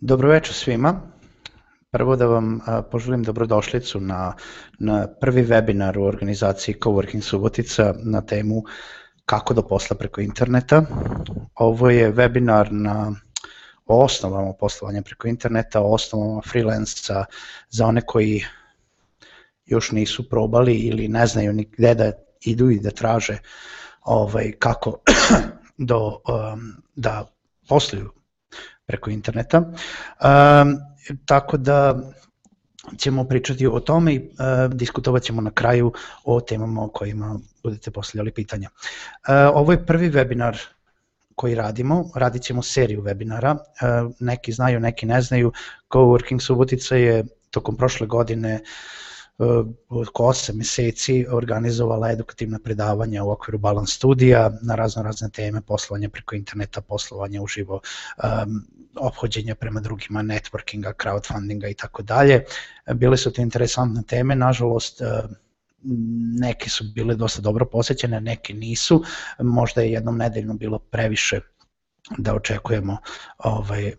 Dobro večer svima. Prvo da vam poželim dobrodošlicu na, na prvi webinar u organizaciji Coworking Subotica na temu kako do posla preko interneta. Ovo je webinar na o osnovama poslovanja preko interneta, o osnovama freelanca za one koji još nisu probali ili ne znaju ni gde da idu i da traže ovaj, kako do, um, da posluju preko interneta. Um, tako da ćemo pričati o tome i uh, diskutovat ćemo na kraju o temama o kojima budete postavljali pitanja. Uh, ovo je prvi webinar koji radimo, radit ćemo seriju webinara, uh, neki znaju, neki ne znaju, Coworking Subotica je tokom prošle godine uh, oko 8 meseci organizovala edukativna predavanja u okviru Balance studija na razno razne teme, poslovanje preko interneta, poslovanje uživo, um, obhođenja prema drugima, networkinga, crowdfundinga i tako dalje. Bile su to interesantne teme, nažalost neke su bile dosta dobro posećene, neke nisu, možda je jednom nedeljno bilo previše da očekujemo ovaj,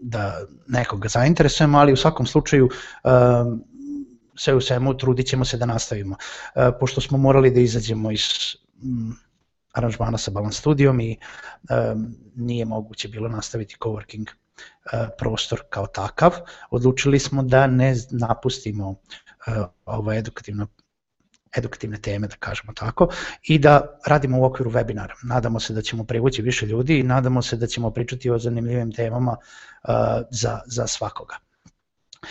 da nekoga zainteresujemo, ali u svakom slučaju sve u svemu trudit ćemo se da nastavimo. E, pošto smo morali da izađemo iz aranžmana sa Balance Studijom i um, nije moguće bilo nastaviti coworking uh, prostor kao takav, odlučili smo da ne napustimo ovo edukativno edukativne teme, da kažemo tako, i da radimo u okviru webinara. Nadamo se da ćemo privući više ljudi i nadamo se da ćemo pričati o zanimljivim temama uh, za, za svakoga. Uh,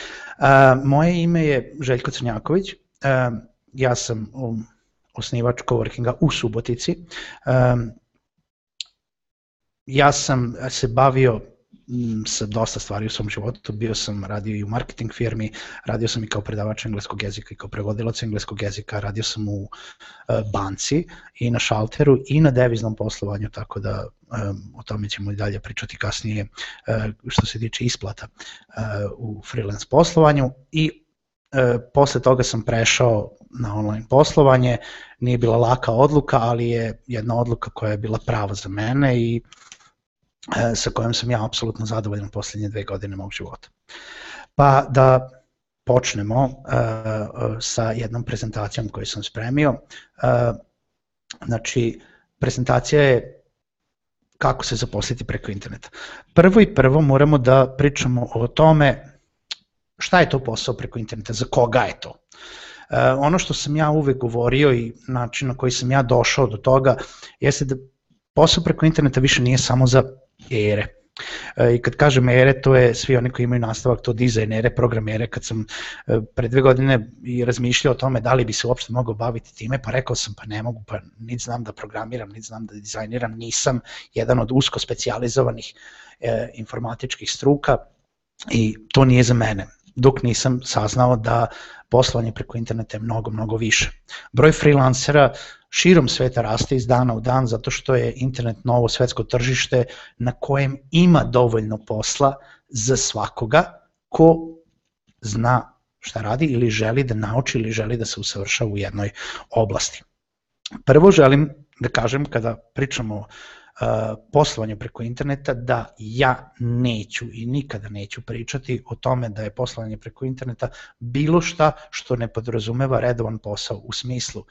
moje ime je Željko Crnjaković, uh, ja sam um, osnivač coworkinga u Subotici. Um, ja sam se bavio sa dosta stvari u svom životu, bio sam radio i u marketing firmi, radio sam i kao predavač engleskog jezika i kao prevodilac engleskog jezika, radio sam u uh, banci i na šalteru i na deviznom poslovanju, tako da um, o tome ćemo i dalje pričati kasnije uh, što se tiče isplata u freelance poslovanju. I E, posle toga sam prešao na online poslovanje, nije bila laka odluka, ali je jedna odluka koja je bila prava za mene i e, sa kojom sam ja apsolutno zadovoljan poslednje dve godine mog života. Pa da počnemo uh, sa jednom prezentacijom koju sam spremio. Uh, znači, prezentacija je kako se zaposliti preko interneta. Prvo i prvo moramo da pričamo o tome šta je to posao preko interneta, za koga je to. E, ono što sam ja uvek govorio i način na koji sam ja došao do toga jeste da posao preko interneta više nije samo za ere. E, I kad kažem ere, to je svi oni koji imaju nastavak, to dizajnere, programere, kad sam e, pre dve godine i razmišljao o tome da li bi se uopšte mogao baviti time, pa rekao sam pa ne mogu, pa niti znam da programiram, niti znam da dizajniram, nisam jedan od usko specializovanih e, informatičkih struka i to nije za mene dok nisam saznao da poslovanje preko interneta je mnogo, mnogo više. Broj freelancera širom sveta raste iz dana u dan zato što je internet novo svetsko tržište na kojem ima dovoljno posla za svakoga ko zna šta radi ili želi da nauči ili želi da se usavrša u jednoj oblasti. Prvo želim da kažem kada pričamo poslovanje preko interneta da ja neću i nikada neću pričati o tome da je poslovanje preko interneta bilo šta što ne podrazumeva redovan posao u smislu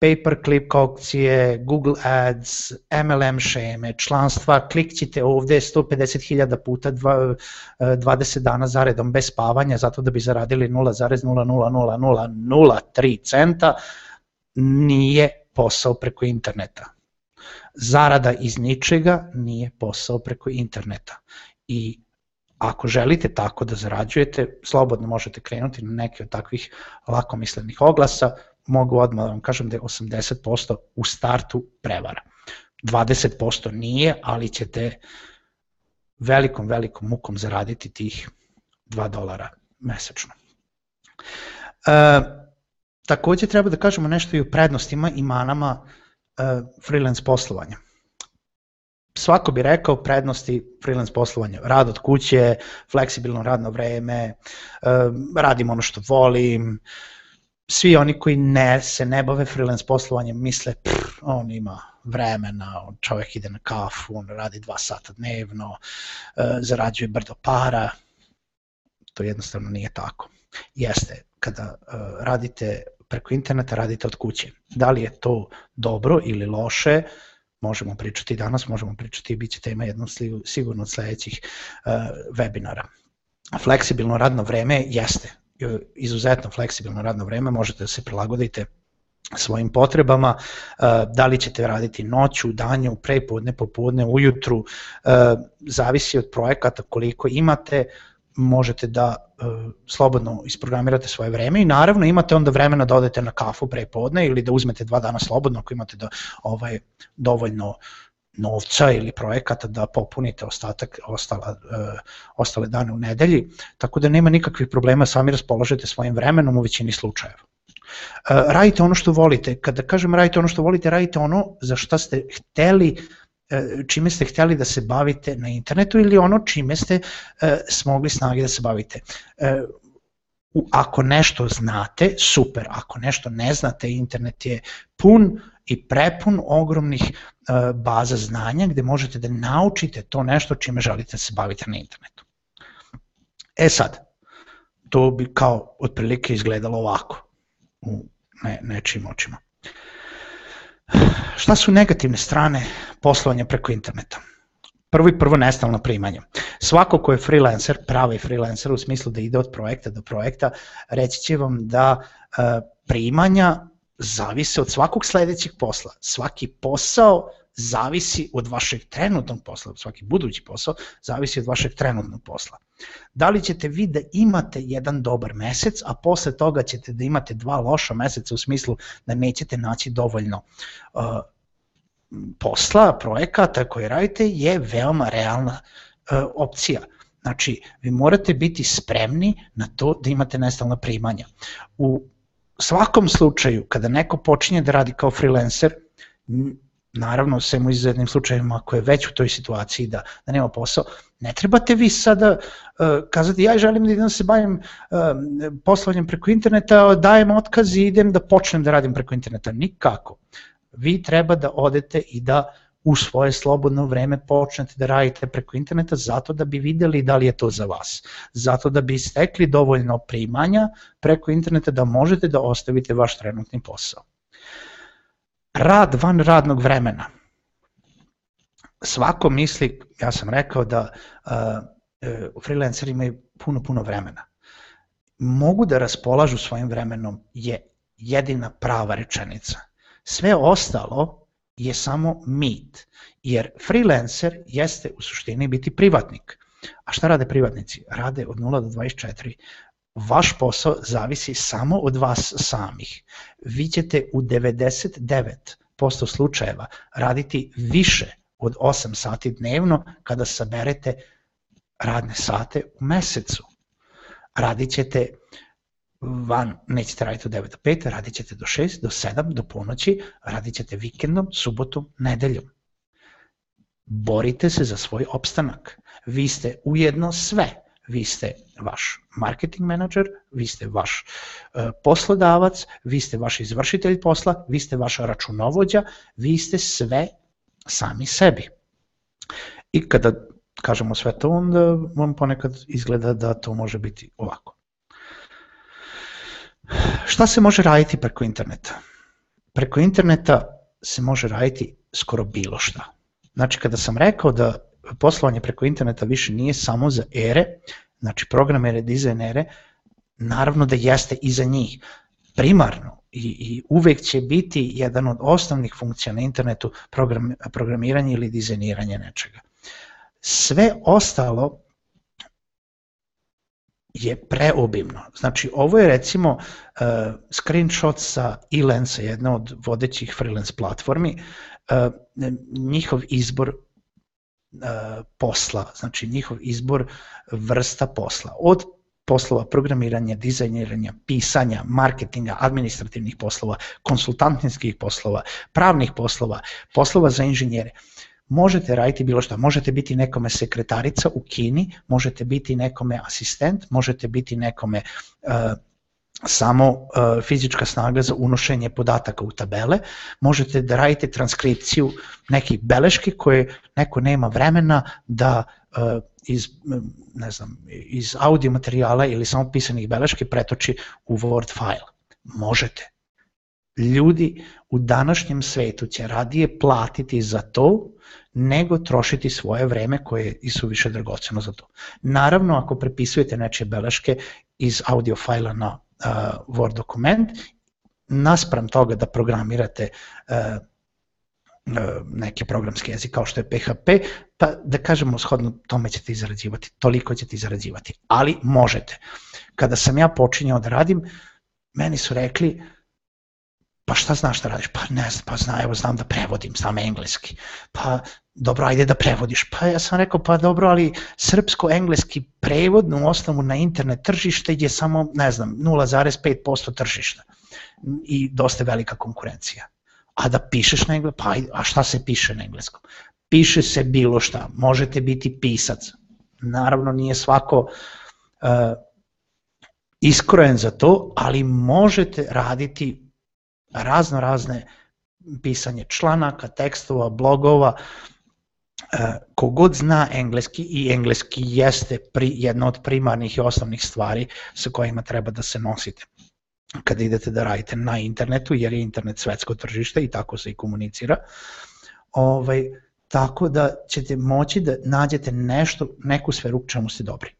pay-per-click aukcije, Google Ads, MLM šeme, članstva, klikćite ovde 150.000 puta 20 dana zaredom bez spavanja zato da bi zaradili 0,0000003 centa, nije posao preko interneta zarada iz ničega nije posao preko interneta. I ako želite tako da zarađujete, slobodno možete krenuti na neke od takvih lakomislenih oglasa, mogu odmah da vam kažem da je 80% u startu prevara. 20% nije, ali ćete velikom, velikom mukom zaraditi tih 2 dolara mesečno. E, takođe treba da kažemo nešto i o prednostima i manama freelance poslovanja. Svako bi rekao prednosti freelance poslovanja. Rad od kuće, fleksibilno radno vreme, uh, radim ono što volim, svi oni koji ne, se ne bave freelance poslovanjem misle pff, on ima vremena, on čovjek ide na kafu, on radi dva sata dnevno, e, zarađuje brdo para, to jednostavno nije tako. Jeste, kada e, radite preko interneta, radite od kuće. Da li je to dobro ili loše, možemo pričati danas, možemo pričati i bit će tema jedno sigurno od sledećih uh, webinara. Fleksibilno radno vreme jeste, izuzetno fleksibilno radno vreme, možete da se prilagodite svojim potrebama, da li ćete raditi noću, danju, prepodne, popodne, ujutru, zavisi od projekata koliko imate, možete da slobodno isprogramirate svoje vreme i naravno imate onda vremena da odete na kafu prepodne ili da uzmete dva dana slobodno ako imate da ovaj dovoljno novca ili projekata da popunite ostatak ostala, uh, ostale dane u nedelji, tako da nema nikakvih problema, sami raspolažete svojim vremenom u većini slučajeva. Uh, radite ono što volite, kada kažem radite ono što volite, radite ono za šta ste hteli čime ste hteli da se bavite na internetu ili ono čime ste uh, smogli snage da se bavite. Ako nešto znate, super, ako nešto ne znate, internet je pun i prepun ogromnih baza znanja gde možete da naučite to nešto čime želite da se bavite na internetu. E sad, to bi kao otprilike izgledalo ovako u ne, nečim očima. Šta su negativne strane poslovanja preko interneta? Prvo i prvo nestalno primanje. Svako ko je freelancer, pravi freelancer u smislu da ide od projekta do projekta, reći će vam da uh, primanja zavise od svakog sledećeg posla. Svaki posao zavisi od vašeg trenutnog posla, svaki budući posao zavisi od vašeg trenutnog posla. Da li ćete vi da imate jedan dobar mesec, a posle toga ćete da imate dva loša meseca u smislu da nećete naći dovoljno uh, posla, projekata koje radite, je veoma realna uh, opcija. Znači, vi morate biti spremni na to da imate nestalna primanja. U svakom slučaju, kada neko počinje da radi kao freelancer, naravno sve u izuzetnim slučajevima ako je već u toj situaciji da, da nema posao, ne trebate vi sada uh, kazati ja želim da idem da se bavim uh, poslovanjem preko interneta, dajem otkaz i idem da počnem da radim preko interneta. Nikako. Vi treba da odete i da u svoje slobodno vreme počnete da radite preko interneta zato da bi videli da li je to za vas. Zato da bi stekli dovoljno primanja preko interneta da možete da ostavite vaš trenutni posao. Rad van radnog vremena. Svako misli, ja sam rekao da uh, freelanceri imaju puno, puno vremena. Mogu da raspolažu svojim vremenom je jedina prava rečenica. Sve ostalo je samo mit, jer freelancer jeste u suštini biti privatnik. A šta rade privatnici? Rade od 0 do 24. Vaš posao zavisi samo od vas samih. Vi ćete u 99% slučajeva raditi više od 8 sati dnevno kada saberete radne sate u mesecu. Radit ćete van nećete raditi od 9 do 5, radit ćete do 6, do 7, do ponoći, radit ćete vikendom, subotom, nedeljom. Borite se za svoj opstanak. Vi ste ujedno sve. Vi ste vaš marketing menadžer, vi ste vaš uh, poslodavac, vi ste vaš izvršitelj posla, vi ste vaša računovođa, vi ste sve sami sebi. I kada kažemo sve to, onda vam ponekad izgleda da to može biti ovako. Šta se može raditi preko interneta? Preko interneta se može raditi skoro bilo šta. Znači, kada sam rekao da poslovanje preko interneta više nije samo za ere, znači programere, dizajnere, naravno da jeste i za njih. Primarno i, i uvek će biti jedan od osnovnih funkcija na internetu program, programiranje ili dizajniranje nečega. Sve ostalo je preobimno. Znači, ovo je recimo uh, screenshot sa Elensa, jedna od vodećih freelance platformi, uh, njihov izbor posla, znači njihov izbor vrsta posla. Od poslova programiranja, dizajniranja, pisanja, marketinga, administrativnih poslova, konsultantskih poslova, pravnih poslova, poslova za inženjere. Možete raditi bilo šta, možete biti nekome sekretarica u Kini, možete biti nekome asistent, možete biti nekome uh, samo uh, fizička snaga za unošenje podataka u tabele, možete da radite transkripciju nekih beleški koje neko nema vremena da uh, iz, ne znam, iz audio materijala ili samo pisanih beleški pretoči u Word file. Možete. Ljudi u današnjem svetu će radije platiti za to nego trošiti svoje vreme koje je više dragoceno za to. Naravno, ako prepisujete nečije beleške iz audio fajla na Word dokument, naspram toga da programirate uh, neki programski jezik kao što je PHP, pa da kažemo shodno tome ćete izrađivati, toliko ćete izrađivati, ali možete. Kada sam ja počinjao da radim, meni su rekli, pa šta znaš da radiš? Pa ne znam, pa zna, evo znam da prevodim, znam engleski. Pa dobro, ajde da prevodiš. Pa ja sam rekao, pa dobro, ali srpsko-engleski prevod u osnovu na internet tržište je samo, ne znam, 0,5% tržišta i dosta velika konkurencija. A da pišeš na engleskom, pa a šta se piše na engleskom? Piše se bilo šta, možete biti pisac. Naravno nije svako uh, iskrojen za to, ali možete raditi razno razne pisanje članaka, tekstova, blogova, e, kogod zna engleski i engleski jeste pri, jedna od primarnih i osnovnih stvari sa kojima treba da se nosite kada idete da radite na internetu, jer je internet svetsko tržište i tako se i komunicira. Ovaj, tako da ćete moći da nađete nešto, neku sferu u čemu ste dobri.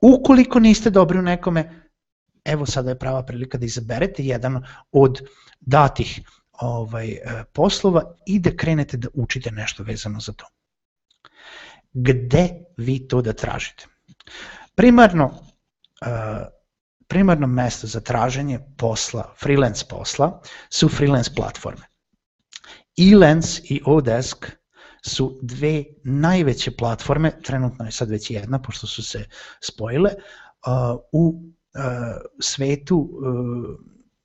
Ukoliko niste dobri u nekome, evo sada je prava prilika da izaberete jedan od datih ovaj, e, poslova i da krenete da učite nešto vezano za to. Gde vi to da tražite? Primarno, uh, primarno mesto za traženje posla, freelance posla, su freelance platforme. Elance i Odesk su dve najveće platforme, trenutno je sad već jedna, pošto su se spojile, uh, u svetu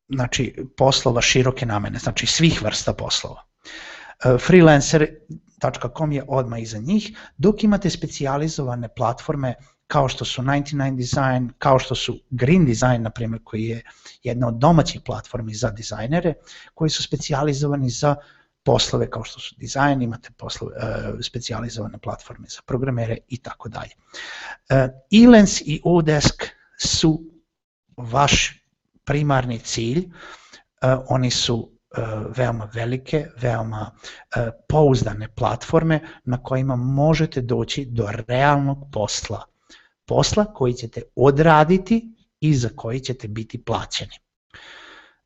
znači poslova široke namene, znači svih vrsta poslova. Freelancer.com je odmah iza njih, dok imate specijalizovane platforme kao što su 99 Design, kao što su Green Design, na primjer, koji je jedna od domaćih platformi za dizajnere, koji su specijalizovani za poslove kao što su dizajn, imate poslove, uh, specijalizovane platforme za programere i tako dalje. Elance i Odesk su vaš primarni cilj, uh, oni su uh, veoma velike, veoma uh, pouzdane platforme na kojima možete doći do realnog posla. Posla koji ćete odraditi i za koji ćete biti plaćeni.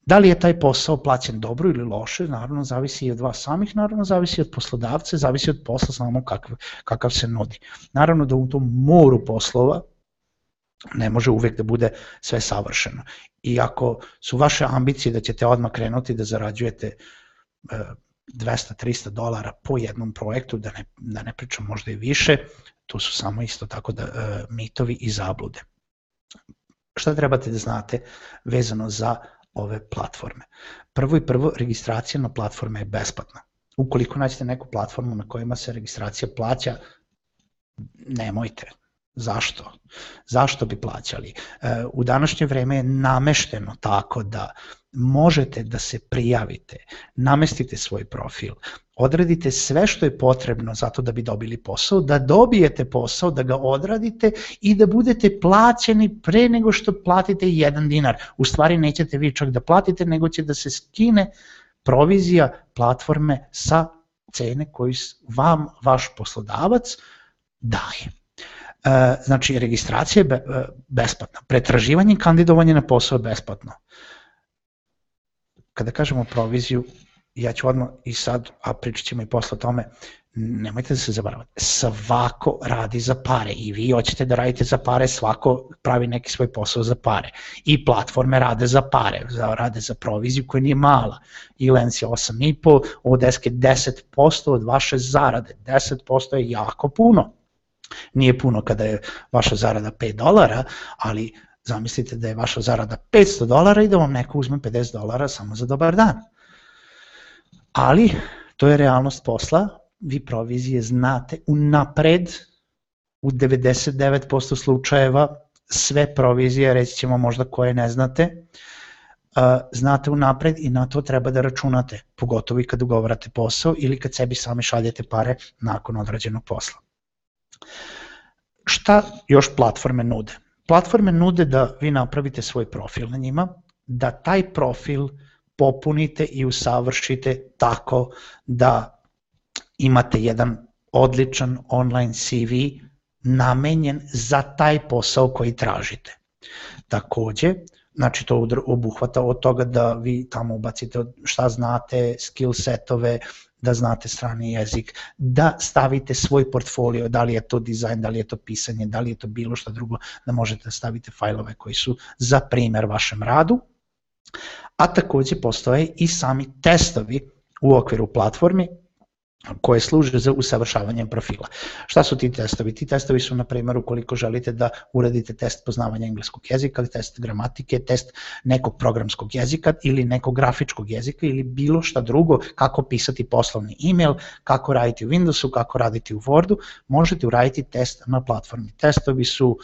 Da li je taj posao plaćen dobro ili loše, naravno zavisi i od vas samih, naravno zavisi od poslodavca, zavisi od posla samo kakav, kakav se nudi. Naravno da u tom moru poslova ne može uvek da bude sve savršeno. I ako su vaše ambicije da ćete odmah krenuti da zarađujete 200-300 e, dolara po jednom projektu, da ne, da ne pričam možda i više, to su samo isto tako da e, mitovi i zablude. Šta trebate da znate vezano za ove platforme? Prvo i prvo, registracija na platforme je besplatna. Ukoliko naćete neku platformu na kojima se registracija plaća, nemojte, Zašto? Zašto bi plaćali? E, u današnje vreme je namešteno tako da možete da se prijavite, namestite svoj profil, odradite sve što je potrebno zato da bi dobili posao, da dobijete posao, da ga odradite i da budete plaćeni pre nego što platite jedan dinar. U stvari nećete vi čak da platite, nego će da se skine provizija platforme sa cene koju vam vaš poslodavac daje. E, znači registracija je e, besplatna, pretraživanje i kandidovanje na posao je besplatno. Kada kažemo proviziju, ja ću odmah i sad, a pričat ćemo i posle o tome, nemojte da se zabaravate, svako radi za pare i vi hoćete da radite za pare, svako pravi neki svoj posao za pare. I platforme rade za pare, rade za proviziju koja nije mala, Lens je 8,5, Odesk je 10% od vaše zarade, 10% je jako puno Nije puno kada je vaša zarada 5 dolara, ali zamislite da je vaša zarada 500 dolara i da vam neko uzme 50 dolara samo za dobar dan. Ali, to je realnost posla, vi provizije znate unapred, u 99% slučajeva sve provizije, reći ćemo možda koje ne znate, znate unapred i na to treba da računate, pogotovo i kad ugovarate posao ili kad sebi sami šaljete pare nakon odrađenog posla. Šta još platforme nude? Platforme nude da vi napravite svoj profil na njima, da taj profil popunite i usavršite tako da imate jedan odličan online CV namenjen za taj posao koji tražite. Takođe, znači to obuhvata od toga da vi tamo ubacite šta znate, skill setove, da znate strani jezik, da stavite svoj portfolio, da li je to dizajn, da li je to pisanje, da li je to bilo šta drugo, da možete da stavite fajlove koji su za primer vašem radu. A takođe postoje i sami testovi u okviru platformi koje služe za usavršavanje profila. Šta su ti testovi? Ti testovi su, na primjer, ukoliko želite da uradite test poznavanja engleskog jezika, test gramatike, test nekog programskog jezika ili nekog grafičkog jezika ili bilo šta drugo, kako pisati poslovni email, kako raditi u Windowsu, kako raditi u Wordu, možete uraditi test na platformi. Testovi su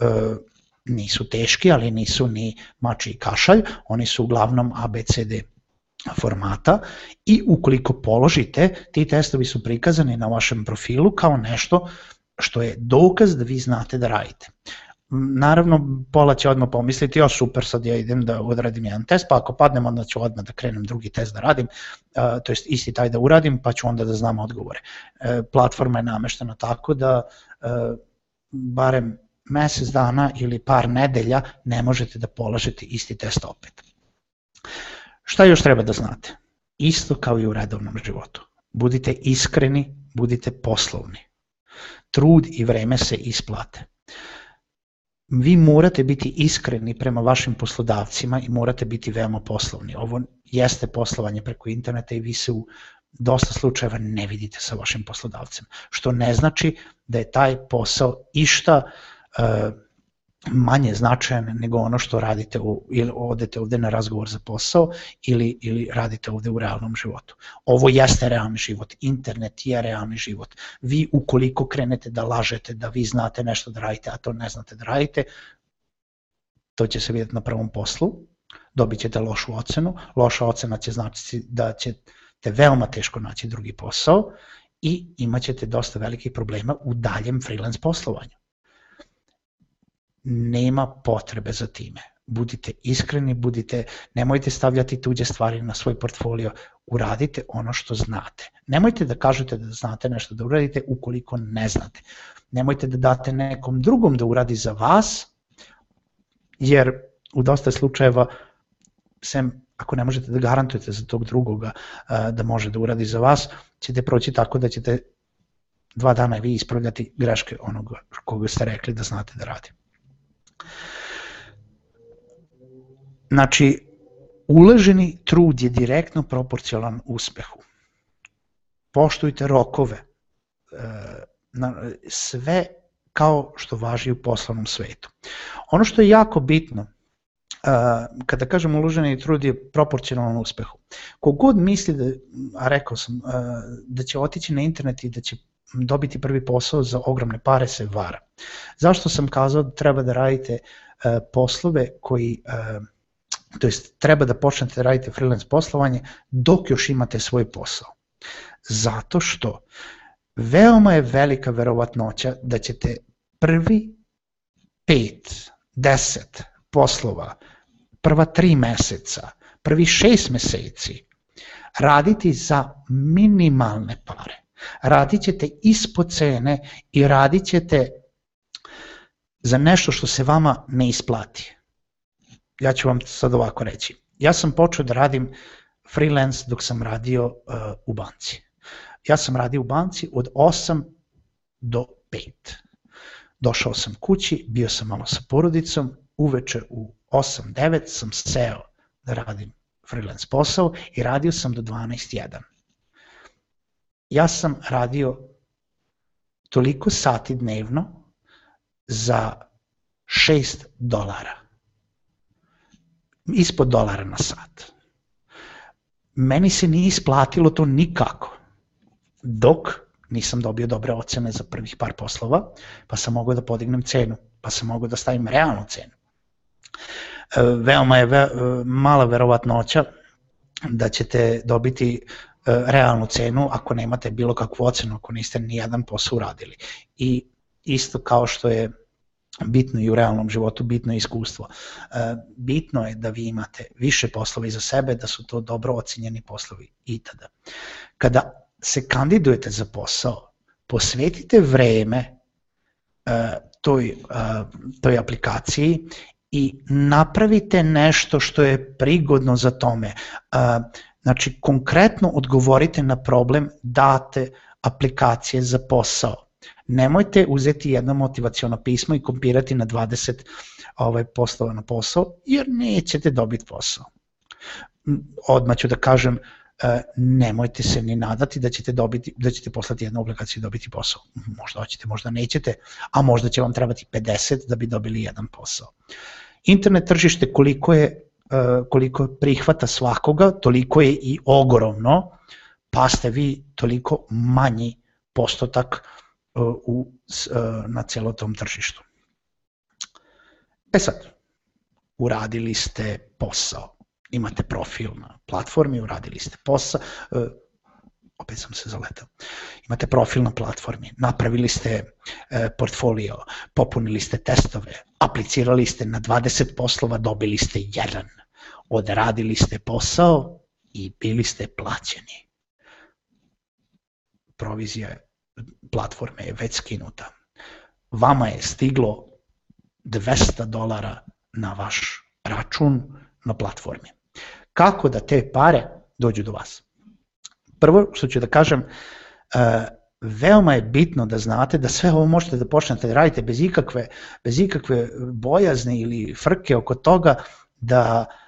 e, nisu teški, ali nisu ni mači i kašalj, oni su uglavnom ABCD formata i ukoliko položite, ti testovi su prikazani na vašem profilu kao nešto što je dokaz da vi znate da radite. Naravno, pola će odmah pomisliti, jo super, sad ja idem da odradim jedan test, pa ako padnem, onda ću odmah da krenem drugi test da radim, to jest isti taj da uradim, pa ću onda da znam odgovore. E, platforma je nameštena tako da e, barem mesec dana ili par nedelja ne možete da polažete isti test opet. Šta još treba da znate? Isto kao i u redovnom životu. Budite iskreni, budite poslovni. Trud i vreme se isplate. Vi morate biti iskreni prema vašim poslodavcima i morate biti veoma poslovni. Ovo jeste poslovanje preko interneta i vi se u dosta slučajeva ne vidite sa vašim poslodavcem, što ne znači da je taj posao išta uh, manje značajan nego ono što radite u, ili odete ovde na razgovor za posao ili, ili radite ovde u realnom životu. Ovo jeste realni život, internet je realni život. Vi ukoliko krenete da lažete da vi znate nešto da radite, a to ne znate da radite, to će se vidjeti na prvom poslu, dobit ćete lošu ocenu, loša ocena će znači da ćete veoma teško naći drugi posao i imat ćete dosta velikih problema u daljem freelance poslovanju nema potrebe za time. Budite iskreni, budite, nemojte stavljati tuđe stvari na svoj portfolio, uradite ono što znate. Nemojte da kažete da znate nešto da uradite ukoliko ne znate. Nemojte da date nekom drugom da uradi za vas, jer u dosta slučajeva, sem ako ne možete da garantujete za tog drugoga da može da uradi za vas, ćete proći tako da ćete dva dana vi ispravljati greške onoga koga ste rekli da znate da radi. Znači, uloženi trud je direktno proporcionalan uspehu. Poštujte rokove, e, sve kao što važi u poslovnom svetu. Ono što je jako bitno, e, kada kažem uloženi trud je proporcionalan uspehu. Kogod misli da, a rekao sam, e, da će otići na internet i da će dobiti prvi posao za ogromne pare se vara. Zašto sam kazao da treba da radite poslove koji to jest treba da počnete da radite freelance poslovanje dok još imate svoj posao. Zato što veoma je velika verovatnoća da ćete prvi 5, 10 poslova, prva 3 meseca, prvi 6 meseci raditi za minimalne pare. Radit ćete ispod cene i radit ćete za nešto što se vama ne isplati ja ću vam sad ovako reći. Ja sam počeo da radim freelance dok sam radio uh, u banci. Ja sam radio u banci od 8 do 5. Došao sam kući, bio sam malo sa porodicom, uveče u 8-9 sam seo da radim freelance posao i radio sam do 12.1. Ja sam radio toliko sati dnevno za 6 dolara ispod dolara na sat. Meni se nije isplatilo to nikako, dok nisam dobio dobre ocene za prvih par poslova, pa sam mogao da podignem cenu. pa sam mogao da stavim realnu cenu. E, veoma je ve, mala verovatnoća da ćete dobiti realnu cenu ako nemate bilo kakvu ocenu, ako niste ni jedan posao uradili. I isto kao što je bitno i u realnom životu, bitno je iskustvo. Bitno je da vi imate više poslova iza sebe, da su to dobro ocenjeni poslovi i tada. Kada se kandidujete za posao, posvetite vreme toj, toj aplikaciji i napravite nešto što je prigodno za tome. Znači, konkretno odgovorite na problem date aplikacije za posao. Nemojte uzeti jedno motivacijono pismo i kompirati na 20 ovaj, poslova na posao, jer nećete dobiti posao. Odmah ću da kažem, e, nemojte se ni nadati da ćete dobiti da ćete poslati jednu aplikaciju i dobiti posao. Možda hoćete, možda nećete, a možda će vam trebati 50 da bi dobili jedan posao. Internet tržište koliko je koliko prihvata svakoga, toliko je i ogromno, pa ste vi toliko manji postotak u, na celo tom tržištu. E sad, uradili ste posao, imate profil na platformi, uradili ste posao, e, opet sam se zaletao, imate profil na platformi, napravili ste e, portfolio, popunili ste testove, aplicirali ste na 20 poslova, dobili ste jedan, odradili ste posao i bili ste plaćeni. Provizija platforme je već skinuta. Vama je stiglo 200 dolara na vaš račun na platformi. Kako da te pare dođu do vas? Prvo što ću da kažem, e, veoma je bitno da znate da sve ovo možete da počnete da radite bez ikakve, bez ikakve bojazne ili frke oko toga da e,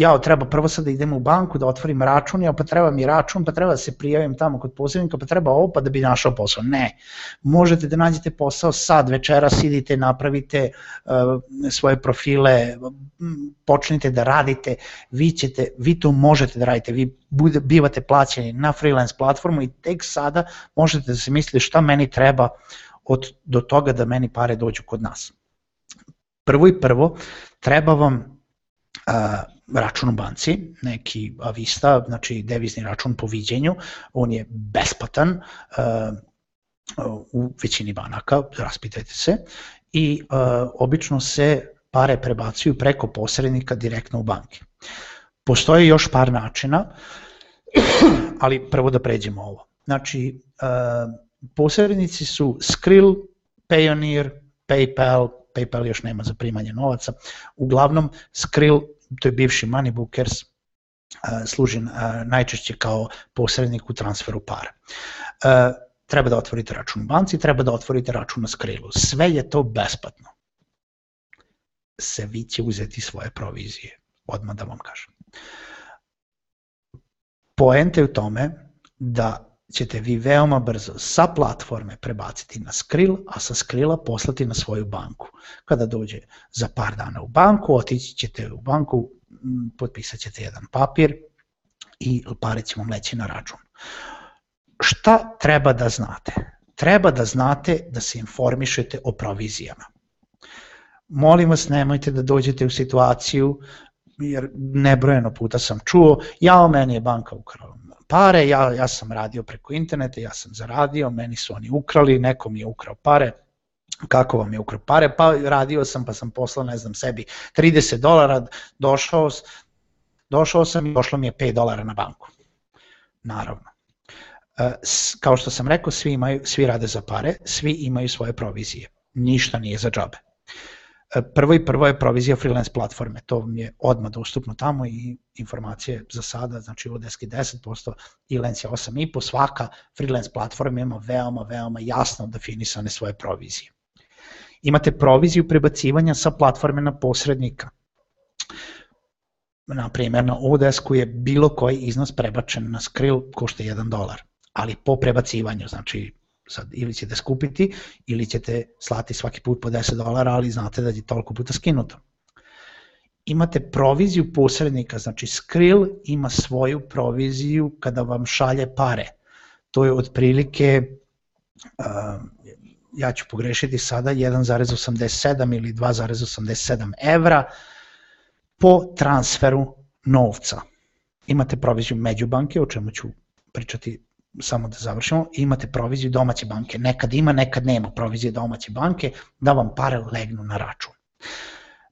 ja treba prvo sad da idem u banku da otvorim račun, ja pa treba mi račun, pa treba da se prijavim tamo kod posrednika, pa treba ovo pa da bi našao posao. Ne, možete da nađete posao sad, večeras idite, napravite uh, svoje profile, počnite da radite, vi, ćete, vi to možete da radite, vi bude, bivate plaćeni na freelance platformu i tek sada možete da se mislite šta meni treba od, do toga da meni pare dođu kod nas. Prvo i prvo, treba vam račun u banci, neki Avista, znači devizni račun po viđenju, on je besplatan u većini banaka, raspitajte se, i obično se pare prebacuju preko posrednika direktno u banke. Postoje još par načina, ali prvo da pređemo ovo. Znači, posrednici su Skrill, Payoneer, PayPal, PayPal još nema za primanje novaca, uglavnom Skrill to je bivši money bookers, služi najčešće kao posrednik u transferu para. Treba da otvorite račun u banci, treba da otvorite račun na Skrilu. Sve je to besplatno. vi će uzeti svoje provizije, odmah da vam kažem. Poenta je u tome da ćete vi veoma brzo sa platforme prebaciti na Skrill, a sa Skrilla poslati na svoju banku. Kada dođe za par dana u banku, otići ćete u banku, potpisat ćete jedan papir i pare će vam leći na račun. Šta treba da znate? Treba da znate da se informišete o provizijama. Molim vas, nemojte da dođete u situaciju, jer nebrojeno puta sam čuo, ja o meni je banka ukrala pare, ja, ja sam radio preko interneta, ja sam zaradio, meni su oni ukrali, neko mi je ukrao pare, kako vam je ukrao pare, pa radio sam pa sam poslao, ne znam, sebi 30 dolara, došao, došao sam i došlo mi je 5 dolara na banku. Naravno. E, kao što sam rekao, svi, imaju, svi rade za pare, svi imaju svoje provizije. Ništa nije za džabe. Prvo i prvo je provizija freelance platforme, to vam je odmah dostupno tamo i informacije za sada, znači od deski 10% i Lens je 8,5%, svaka freelance platforma ima veoma, veoma jasno definisane svoje provizije. Imate proviziju prebacivanja sa platforme na posrednika. Na primjer, na Odesku je bilo koji iznos prebačen na Skrill košta 1 dolar, ali po prebacivanju, znači sad ili ćete skupiti ili ćete slati svaki put po 10 dolara, ali znate da je toliko puta skinuto. Imate proviziju posrednika, znači Skrill ima svoju proviziju kada vam šalje pare. To je otprilike uh, ja ću pogrešiti sada, 1,87 ili 2,87 evra po transferu novca. Imate proviziju međubanke, o čemu ću pričati samo da završimo, imate proviziju domaće banke. Nekad ima, nekad nema provizije domaće banke, da vam pare legnu na račun.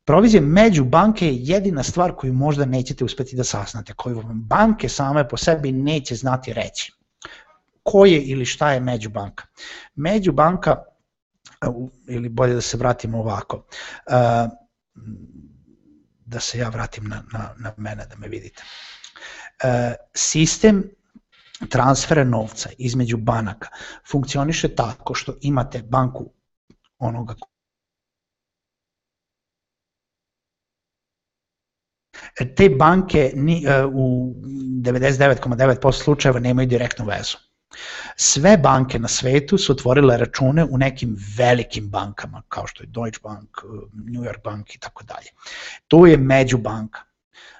Provizija među banke je jedina stvar koju možda nećete uspeti da saznate, koju vam banke same po sebi neće znati reći. Ko je ili šta je međubanka? Međubanka, ili bolje da se vratimo ovako, da se ja vratim na, na, na mene da me vidite. Sistem transfera novca između banaka funkcioniše tako što imate banku onoga te banke ni, e, u 99,9% slučajeva nemaju direktnu vezu. Sve banke na svetu su otvorile račune u nekim velikim bankama, kao što je Deutsche Bank, New York Bank i tako dalje. To je međubanka.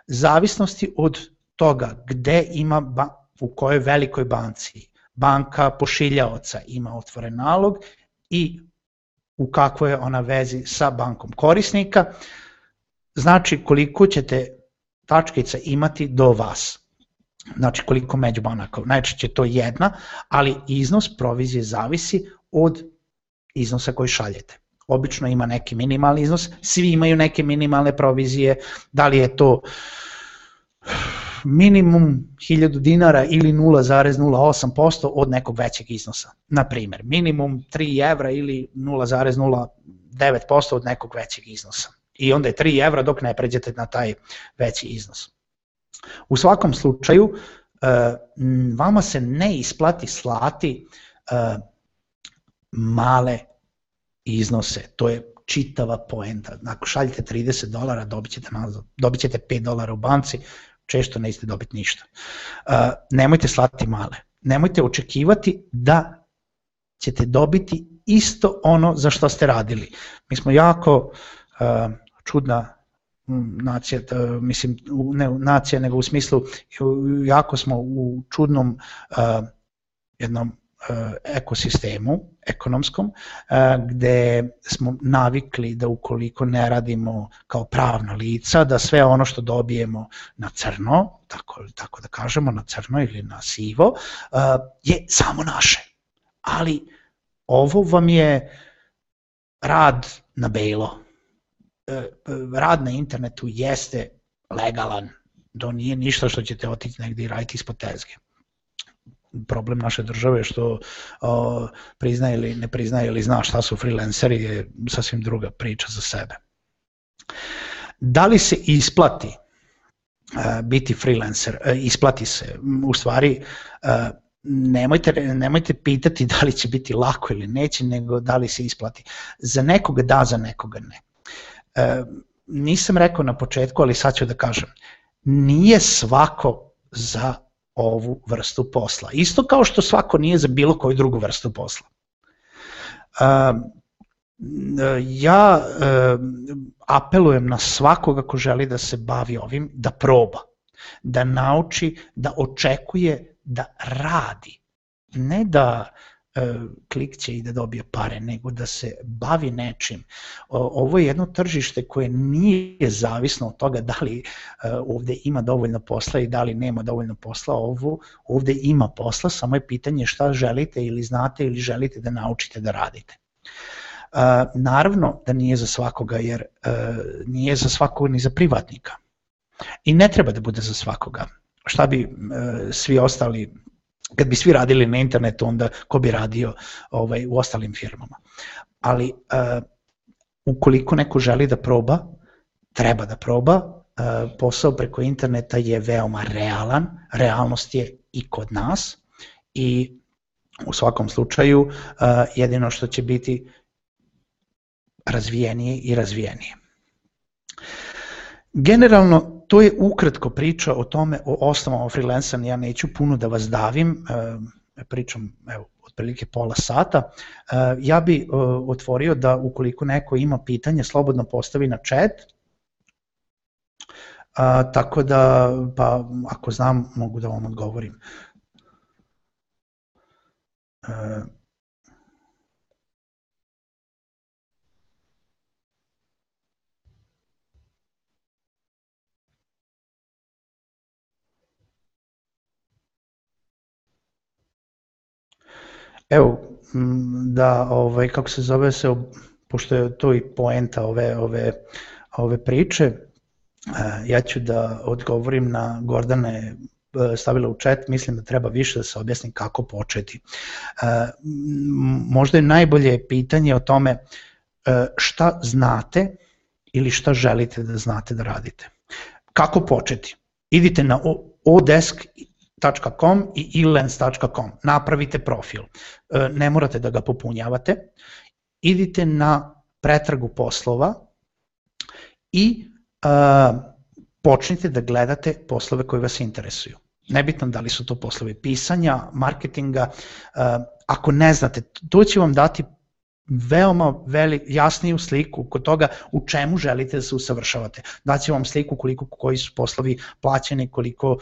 Zavisnosti od toga gde ima u kojoj velikoj banci banka pošiljaoca ima otvoren nalog i u kakvoj je ona vezi sa bankom korisnika, znači koliko ćete tačkica imati do vas. Znači koliko među banaka, najčešće to jedna, ali iznos provizije zavisi od iznosa koji šaljete. Obično ima neki minimalni iznos, svi imaju neke minimalne provizije, da li je to minimum 1000 dinara ili 0,08% od nekog većeg iznosa. Na primer, minimum 3 evra ili 0,09% od nekog većeg iznosa. I onda je 3 evra dok ne pređete na taj veći iznos. U svakom slučaju, e, vama se ne isplati slati e, male iznose, to je čitava poenta. Ako šaljete 30 dolara, dobit ćete, dobit ćete 5 dolara u banci, često nećete dobiti ništa. Nemojte slati male. Nemojte očekivati da ćete dobiti isto ono za što ste radili. Mi smo jako čudna nacija, mislim, ne nacija, nego u smislu, jako smo u čudnom jednom ekosistemu ekonomskom e, gde smo navikli da ukoliko ne radimo kao pravna lica da sve ono što dobijemo na crno, tako, tako da kažemo na crno ili na sivo e, je samo naše. Ali ovo vam je rad na belo. Rad na internetu jeste legalan, to nije ništa što ćete otići negdje i raditi ispod tezge problem naše države što o, priznaje ili ne priznaje ili zna šta su freelanceri je sasvim druga priča za sebe. Da li se isplati a, biti freelancer? A, isplati se. U stvari, a, nemojte, nemojte pitati da li će biti lako ili neće, nego da li se isplati. Za nekoga da, za nekoga ne. Nisam rekao na početku, ali sad ću da kažem. Nije svako za ovu vrstu posla. Isto kao što svako nije za bilo koju drugu vrstu posla. Ja apelujem na svakoga ko želi da se bavi ovim, da proba, da nauči, da očekuje, da radi. Ne da klikće i da dobije pare, nego da se bavi nečim. Ovo je jedno tržište koje nije zavisno od toga da li e, ovde ima dovoljno posla i da li nema dovoljno posla, ovo ovde ima posla, samo je pitanje šta želite ili znate ili želite da naučite da radite. E, naravno da nije za svakoga, jer nije za svakoga ni za privatnika. I ne treba da bude za svakoga. Šta bi svi ostali kad bi svi radili na internetu, onda ko bi radio ovaj, u ostalim firmama. Ali uh, ukoliko neko želi da proba, treba da proba, uh, posao preko interneta je veoma realan, realnost je i kod nas i u svakom slučaju uh, jedino što će biti razvijenije i razvijenije. Generalno to je ukratko priča o tome, o osnovama freelancera, ja neću puno da vas davim, e, pričam evo, otprilike pola sata. E, ja bi e, otvorio da ukoliko neko ima pitanje, slobodno postavi na chat, A, tako da, pa ako znam, mogu da vam odgovorim. E, Evo, da, ovaj, kako se zove se, pošto je to i poenta ove, ove, ove priče, ja ću da odgovorim na Gordane stavila u chat, mislim da treba više da se objasni kako početi. Možda je najbolje pitanje o tome šta znate ili šta želite da znate da radite. Kako početi? Idite na odesk.com i elens.com, napravite profil. E, ne morate da ga popunjavate. Idite na pretragu poslova i uh, počnite da gledate poslove koji vas interesuju. Nebitno da li su to poslovi pisanja, marketinga, uh, ako ne znate, to će vam dati veoma veli, jasniju sliku kod toga u čemu želite da se usavršavate. Daće vam sliku koliko koji su poslovi plaćeni, koliko uh,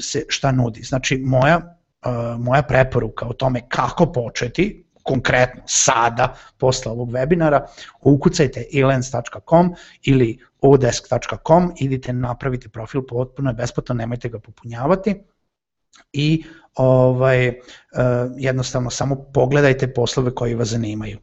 se šta nudi. Znači moja, uh, moja preporuka o tome kako početi, konkretno sada, posle ovog webinara, ukucajte elens.com ili odesk.com, idite napravite profil potpuno besplatno, nemojte ga popunjavati i ovaj, uh, jednostavno samo pogledajte poslove koji vas zanimaju.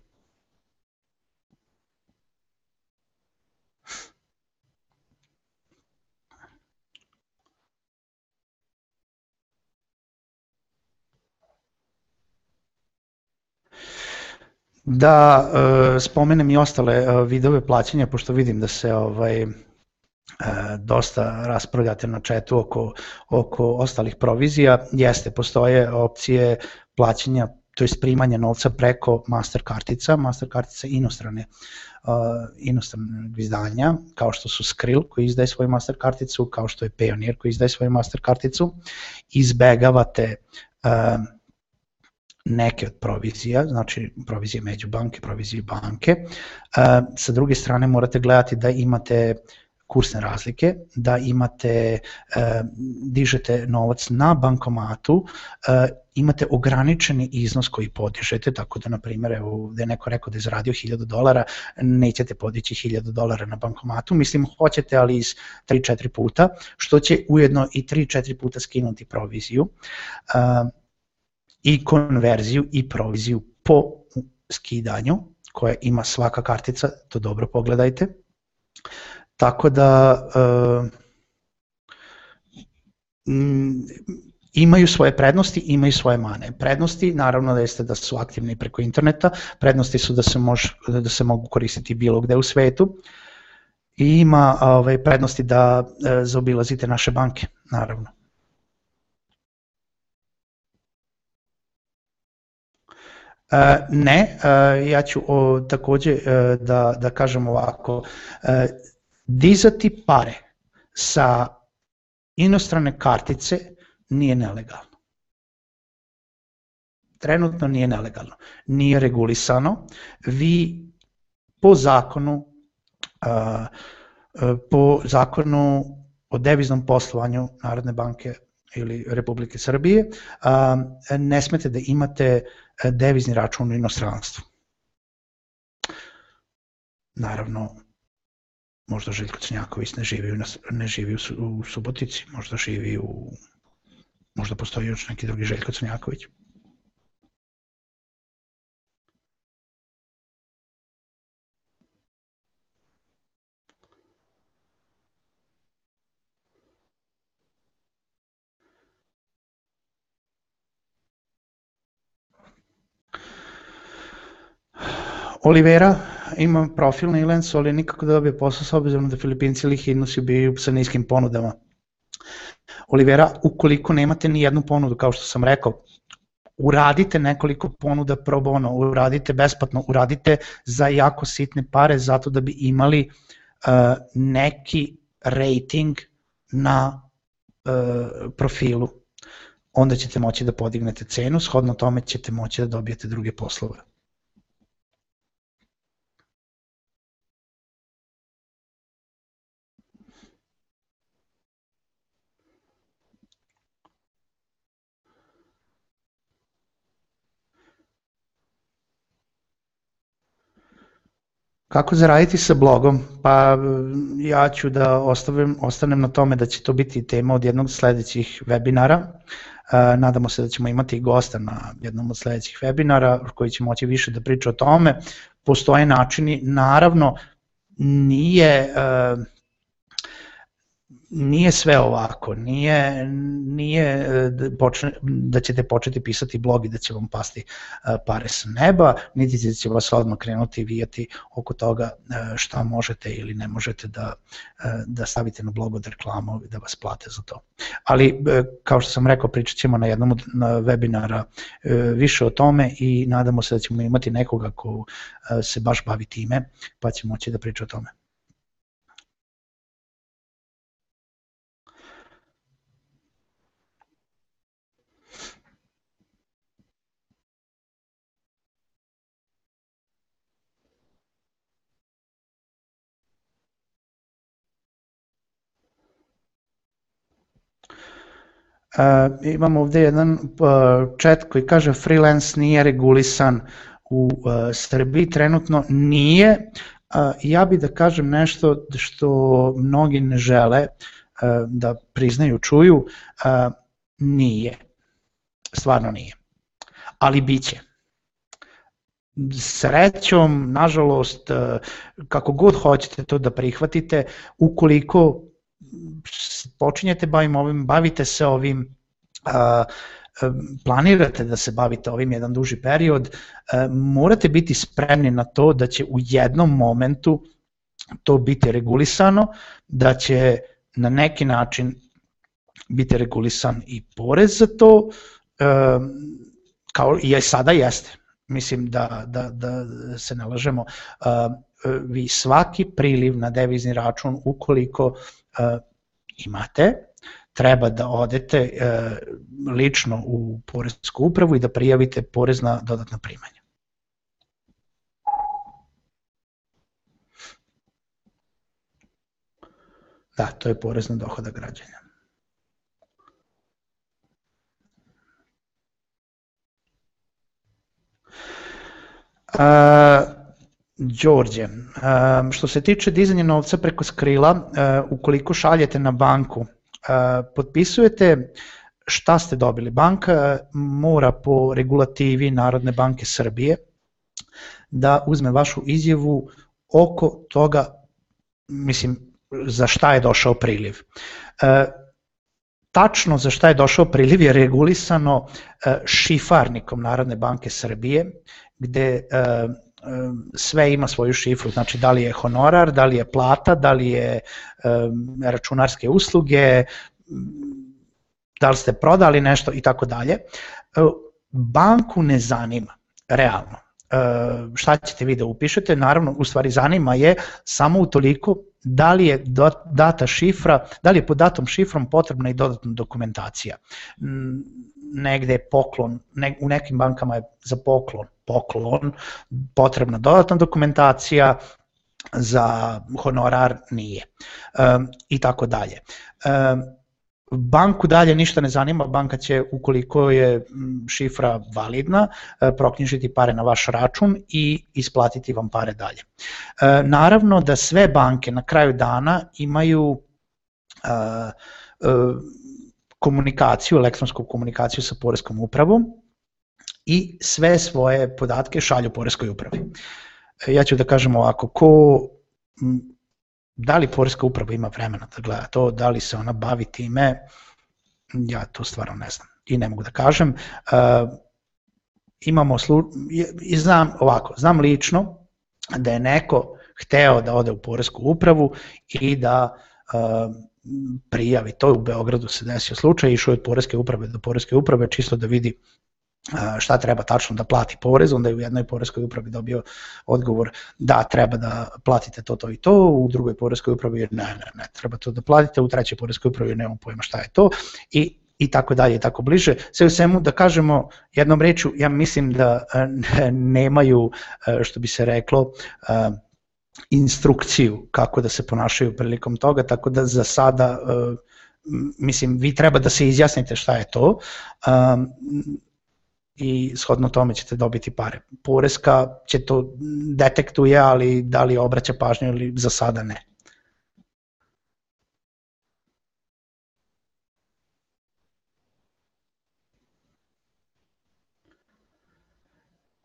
Da uh, spomenem i ostale uh, vidove plaćanja, pošto vidim da se ovaj E, dosta raspravljate na četu oko, oko ostalih provizija, jeste, postoje opcije plaćanja to je primanja novca preko master kartica, master kartica inostrane, uh, inostranog izdanja, kao što su Skrill koji izdaje svoju master karticu, kao što je Payoneer koji izdaje svoju master karticu, izbegavate uh, neke od provizija, znači provizije među banke, provizije banke. Uh, sa druge strane morate gledati da imate uh, kursne razlike, da imate, e, dižete novac na bankomatu, e, imate ograničeni iznos koji podižete, tako da, na primjer, evo, da je neko rekao da je zaradio 1000 dolara, nećete podići 1000 dolara na bankomatu, mislim, hoćete, ali iz 3-4 puta, što će ujedno i 3-4 puta skinuti proviziju e, i konverziju i proviziju po skidanju, koja ima svaka kartica, to dobro pogledajte. Tako da uh, imaju svoje prednosti, imaju svoje mane. Prednosti naravno da jeste da su aktivni preko interneta, prednosti su da se, mož, da se mogu koristiti bilo gde u svetu i ima ovaj, prednosti da uh, zaobilazite naše banke, naravno. Ne, uh, ja ću takođe uh, da, da kažem ovako, Dizati pare sa inostrane kartice nije nelegalno. Trenutno nije nelegalno. Nije regulisano. Vi po zakonu po zakonu o deviznom poslovanju Narodne banke ili Republike Srbije ne smete da imate devizni račun u inostranstvu. Naravno, možda Željko Crnjaković ne živi, u, ne živi u, u Subotici, možda živi u, možda postoji još neki drugi Željko Crnjaković. Olivera, ima profil na Ilensu, ali nikako da dobije posao s obzirom da Filipinci likidnosti ubijaju sa niskim ponudama. Olivera, ukoliko nemate ni jednu ponudu, kao što sam rekao, uradite nekoliko ponuda pro bono, uradite besplatno, uradite za jako sitne pare zato da bi imali uh, neki rating na uh, profilu. Onda ćete moći da podignete cenu, shodno tome ćete moći da dobijete druge poslove. Kako zaraditi sa blogom? Pa ja ću da ostavim, ostanem na tome da će to biti tema od jednog sledećih webinara. E, nadamo se da ćemo imati gosta na jednom od sledećih webinara koji će moći više da priča o tome. Postoje načini, naravno nije uh, nije sve ovako, nije, nije e, da, počne, da ćete početi pisati blog i da će vam pasti e, pare sa neba, niti će vas odmah krenuti vijati oko toga e, šta možete ili ne možete da, da stavite na blog od reklamu i da vas plate za to. Ali, kao što sam rekao, pričat ćemo na jednom od webinara više o tome i nadamo se da ćemo imati nekoga ko se baš bavi time, pa će moći da priča o tome. Uh, imamo ovde jedan uh, chat koji kaže freelance nije regulisan u uh, Srbiji, trenutno nije. Ja bih da kažem nešto što mnogi ne žele da priznaju, čuju, nije. Stvarno nije. Ali biće srećom, nažalost, kako god hoćete to da prihvatite, ukoliko počinjete bavim ovim, bavite se ovim, planirate da se bavite ovim jedan duži period, morate biti spremni na to da će u jednom momentu to biti regulisano, da će na neki način biti regulisan i porez za to, kao i sada jeste. Mislim da, da, da se nalažemo, vi svaki priliv na devizni račun ukoliko imate, treba da odete e, lično u Poresku upravu i da prijavite porez na dodatna primanja. Da, to je porez na dohodak građanja. Uh, Đorđe, što se tiče dizanja novca preko skrila, ukoliko šaljete na banku, potpisujete šta ste dobili. Banka mora po regulativi Narodne banke Srbije da uzme vašu izjavu oko toga, mislim, za šta je došao priliv. Tačno za šta je došao priliv je regulisano šifarnikom Narodne banke Srbije, gde sve ima svoju šifru, znači da li je honorar, da li je plata, da li je računarske usluge, da li ste prodali nešto i tako dalje. E, banku ne zanima, realno. E, šta ćete vi da upišete? Naravno, u stvari zanima je samo utoliko da li je data šifra, da li je pod datom šifrom potrebna i dodatna dokumentacija. Negde je poklon, ne, u nekim bankama je za poklon poklon, potrebna dodatna dokumentacija, za honorar nije um, i tako dalje. Um, banku dalje ništa ne zanima, banka će ukoliko je šifra validna e, proknjižiti pare na vaš račun i isplatiti vam pare dalje. E, naravno da sve banke na kraju dana imaju e, komunikaciju, elektronsku komunikaciju sa Poreskom upravom i sve svoje podatke šalju Poreskoj upravi. E, ja ću da kažem ovako, ko, da li Poreska uprava ima vremena da gleda to, da li se ona bavi time, ja to stvarno ne znam i ne mogu da kažem. Uh, imamo slu, i znam ovako, znam lično da je neko hteo da ode u Poresku upravu i da uh, prijavi, to u Beogradu se desio slučaj, išao je od Poreske uprave do Poreske uprave čisto da vidi šta treba tačno da plati porez, onda je u jednoj poreskoj upravi dobio odgovor da treba da platite to, to i to, u drugoj poreskoj upravi ne, ne, ne, treba to da platite, u trećoj poreskoj upravi nemamo pojma šta je to i i tako dalje i tako bliže. Sve u svemu da kažemo jednom reču, ja mislim da nemaju, što bi se reklo, instrukciju kako da se ponašaju prilikom toga, tako da za sada mislim vi treba da se izjasnite šta je to i shodno tome ćete dobiti pare. Poreska će to detektuje, ali da li obraća pažnju ili za sada ne.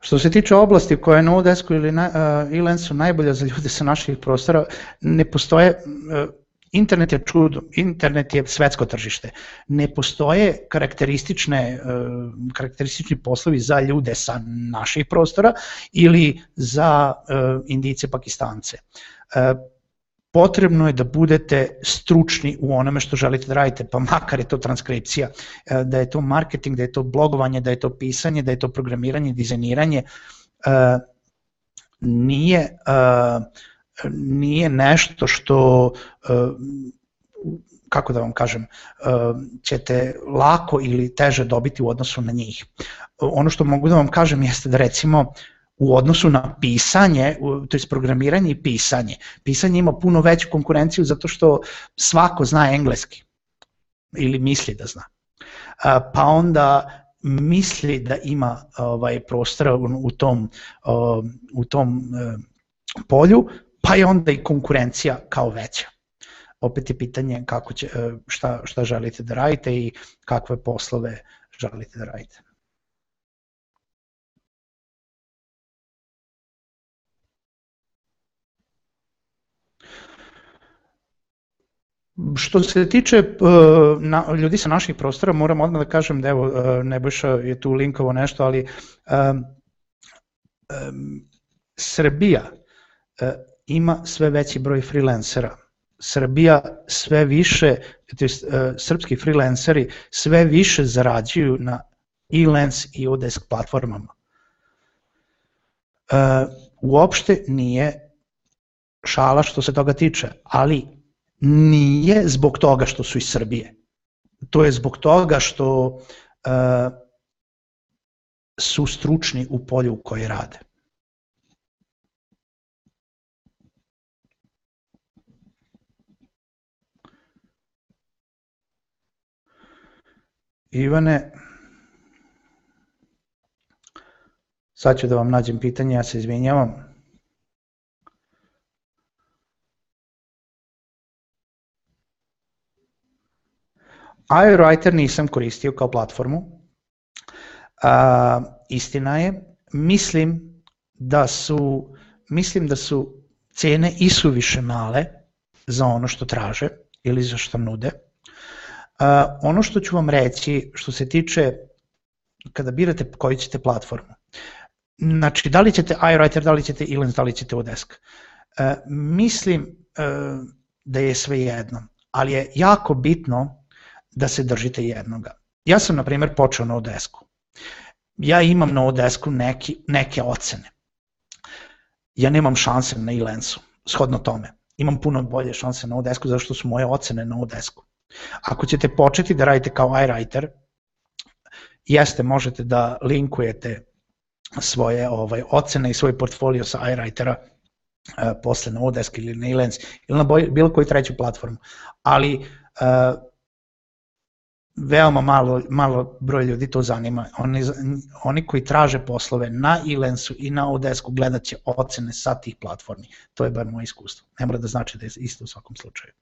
Što se tiče oblasti koja je na ili na, uh, Ilensu najbolja za ljude sa naših prostora, ne postoje, uh, internet je čudo, internet je svetsko tržište. Ne postoje karakteristične, uh, karakteristični poslovi za ljude sa naših prostora ili za uh, Indice, Pakistance. Uh, potrebno je da budete stručni u onome što želite da radite, pa makar je to transkripcija, e, da je to marketing, da je to blogovanje, da je to pisanje, da je to programiranje, dizajniranje, e, nije, e, nije nešto što kako da vam kažem, ćete lako ili teže dobiti u odnosu na njih. Ono što mogu da vam kažem jeste da recimo u odnosu na pisanje, to je programiranje i pisanje. Pisanje ima puno veću konkurenciju zato što svako zna engleski ili misli da zna. Pa onda misli da ima ovaj prostora u tom u tom e, polju, pa je onda i konkurencija kao veća. Opet je pitanje kako će, e, šta, šta želite da radite i kakve poslove želite da radite. Što se tiče uh, na, ljudi sa naših prostora, moram odmah da kažem da evo, uh, Nebojša je tu linkovo nešto, ali um, um, Srbija uh, ima sve veći broj freelancera. Srbija sve više, to uh, srpski freelanceri sve više zarađuju na e-lens i Odesk platformama. Uh, uopšte nije šala što se toga tiče, ali nije zbog toga što su iz Srbije. To je zbog toga što uh, su stručni u polju u kojoj rade. Ivane, sad ću da vam nađem pitanje, ja se izvinjavam. iWriter nisam koristio kao platformu. Uh, istina je, mislim da su mislim da su cene i su više male za ono što traže ili za što nude. Uh, ono što ću vam reći što se tiče kada birate koju ćete platformu. Znači, da li ćete iWriter, da li ćete Elens, da li ćete Odesk. Uh, mislim uh, da je sve jedno, ali je jako bitno da se držite jednoga. Ja sam, na primjer, počeo na Odesku. Ja imam na Odesku neki, neke ocene. Ja nemam šanse na Ilensu, shodno tome. Imam puno bolje šanse na Odesku zato što su moje ocene na Odesku. Ako ćete početi da radite kao iWriter, jeste, možete da linkujete svoje ovaj ocene i svoj portfolio sa iWritera uh, posle na Odesk ili na Ilens ili na bilo koju treću platformu. Ali uh, veoma malo, malo broj ljudi to zanima. Oni, oni koji traže poslove na Ilensu i na Odesku gledat će ocene sa tih platformi. To je bar moje iskustvo. Ne mora da znači da je isto u svakom slučaju.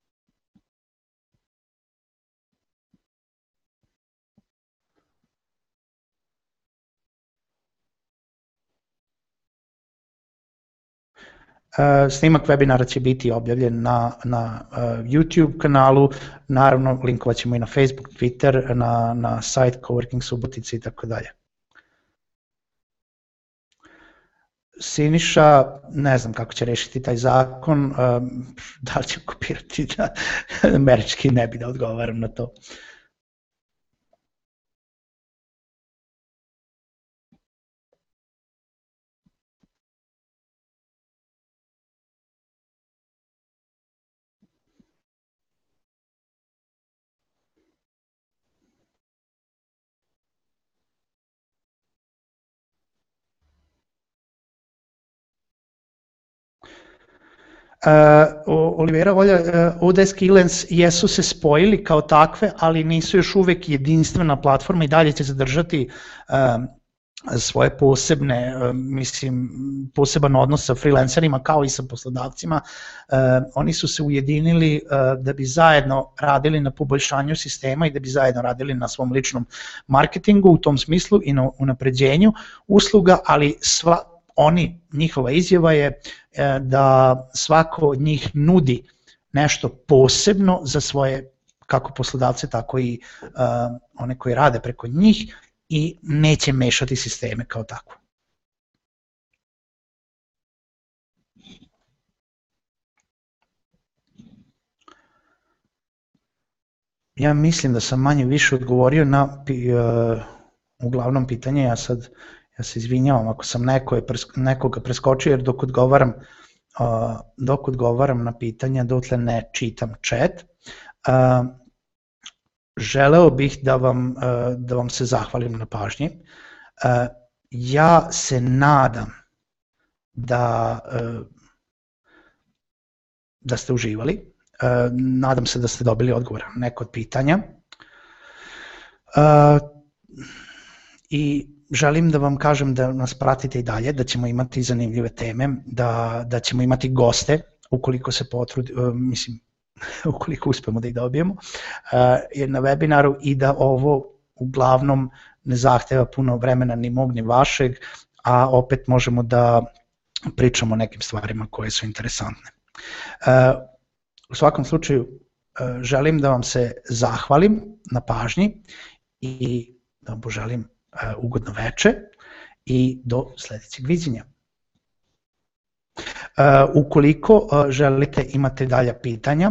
Snimak webinara će biti objavljen na, na uh, YouTube kanalu, naravno linkovat ćemo i na Facebook, Twitter, na, na sajt Coworking Subotica i tako dalje. Siniša, ne znam kako će rešiti taj zakon, um, da li će kopirati da američki ne bi da odgovaram na to. Uh, Olivera Volja, uh, Odesk i Lens jesu se spojili kao takve, ali nisu još uvek jedinstvena platforma i dalje će zadržati uh, svoje posebne, mislim, poseban odnos sa freelancerima kao i sa poslodavcima, oni su se ujedinili da bi zajedno radili na poboljšanju sistema i da bi zajedno radili na svom ličnom marketingu u tom smislu i na unapređenju usluga, ali sva, oni, njihova izjava je da svako od njih nudi nešto posebno za svoje kako poslodavce, tako i uh, one koji rade preko njih i neće mešati sisteme kao tako. Ja mislim da sam manje više odgovorio na uh, uglavnom pitanje, ja sad ja se izvinjavam ako sam neko je pres, nekoga preskočio jer dok odgovaram uh, dok odgovaram na pitanja dotle ne čitam chat. Uh, želeo bih da vam, uh, da vam se zahvalim na pažnji. Uh, ja se nadam da, uh, da ste uživali. Nadam se da ste dobili odgovor na neko od pitanja. I želim da vam kažem da nas pratite i dalje, da ćemo imati zanimljive teme, da, da ćemo imati goste, ukoliko se potrudi, mislim, ukoliko uspemo da ih dobijemo, uh, na webinaru i da ovo uglavnom ne zahteva puno vremena ni mog ni vašeg, a opet možemo da pričamo o nekim stvarima koje su interesantne. Uh, u svakom slučaju želim da vam se zahvalim na pažnji i da vam poželim ugodno veče i do sledećeg viđenja. Uh, ukoliko uh, želite imate dalja pitanja,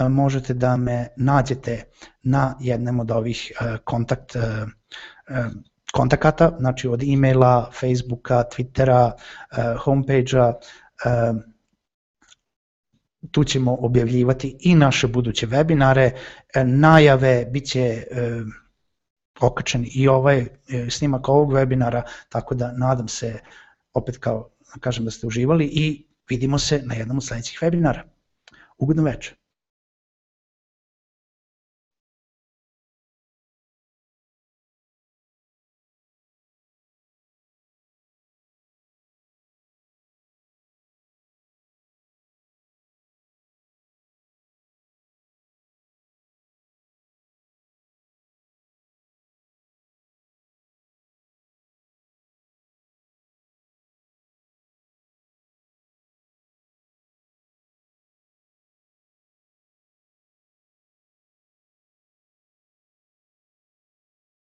možete da me nađete na jednom od ovih kontakt kontakata, znači od e-maila, Facebooka, Twittera, homepage-a, tu ćemo objavljivati i naše buduće webinare, najave, bit će okačen i ovaj snimak ovog webinara, tako da nadam se, opet kao kažem da ste uživali i Vidimo se na jednom od sledećih webinara. Ugodno večer.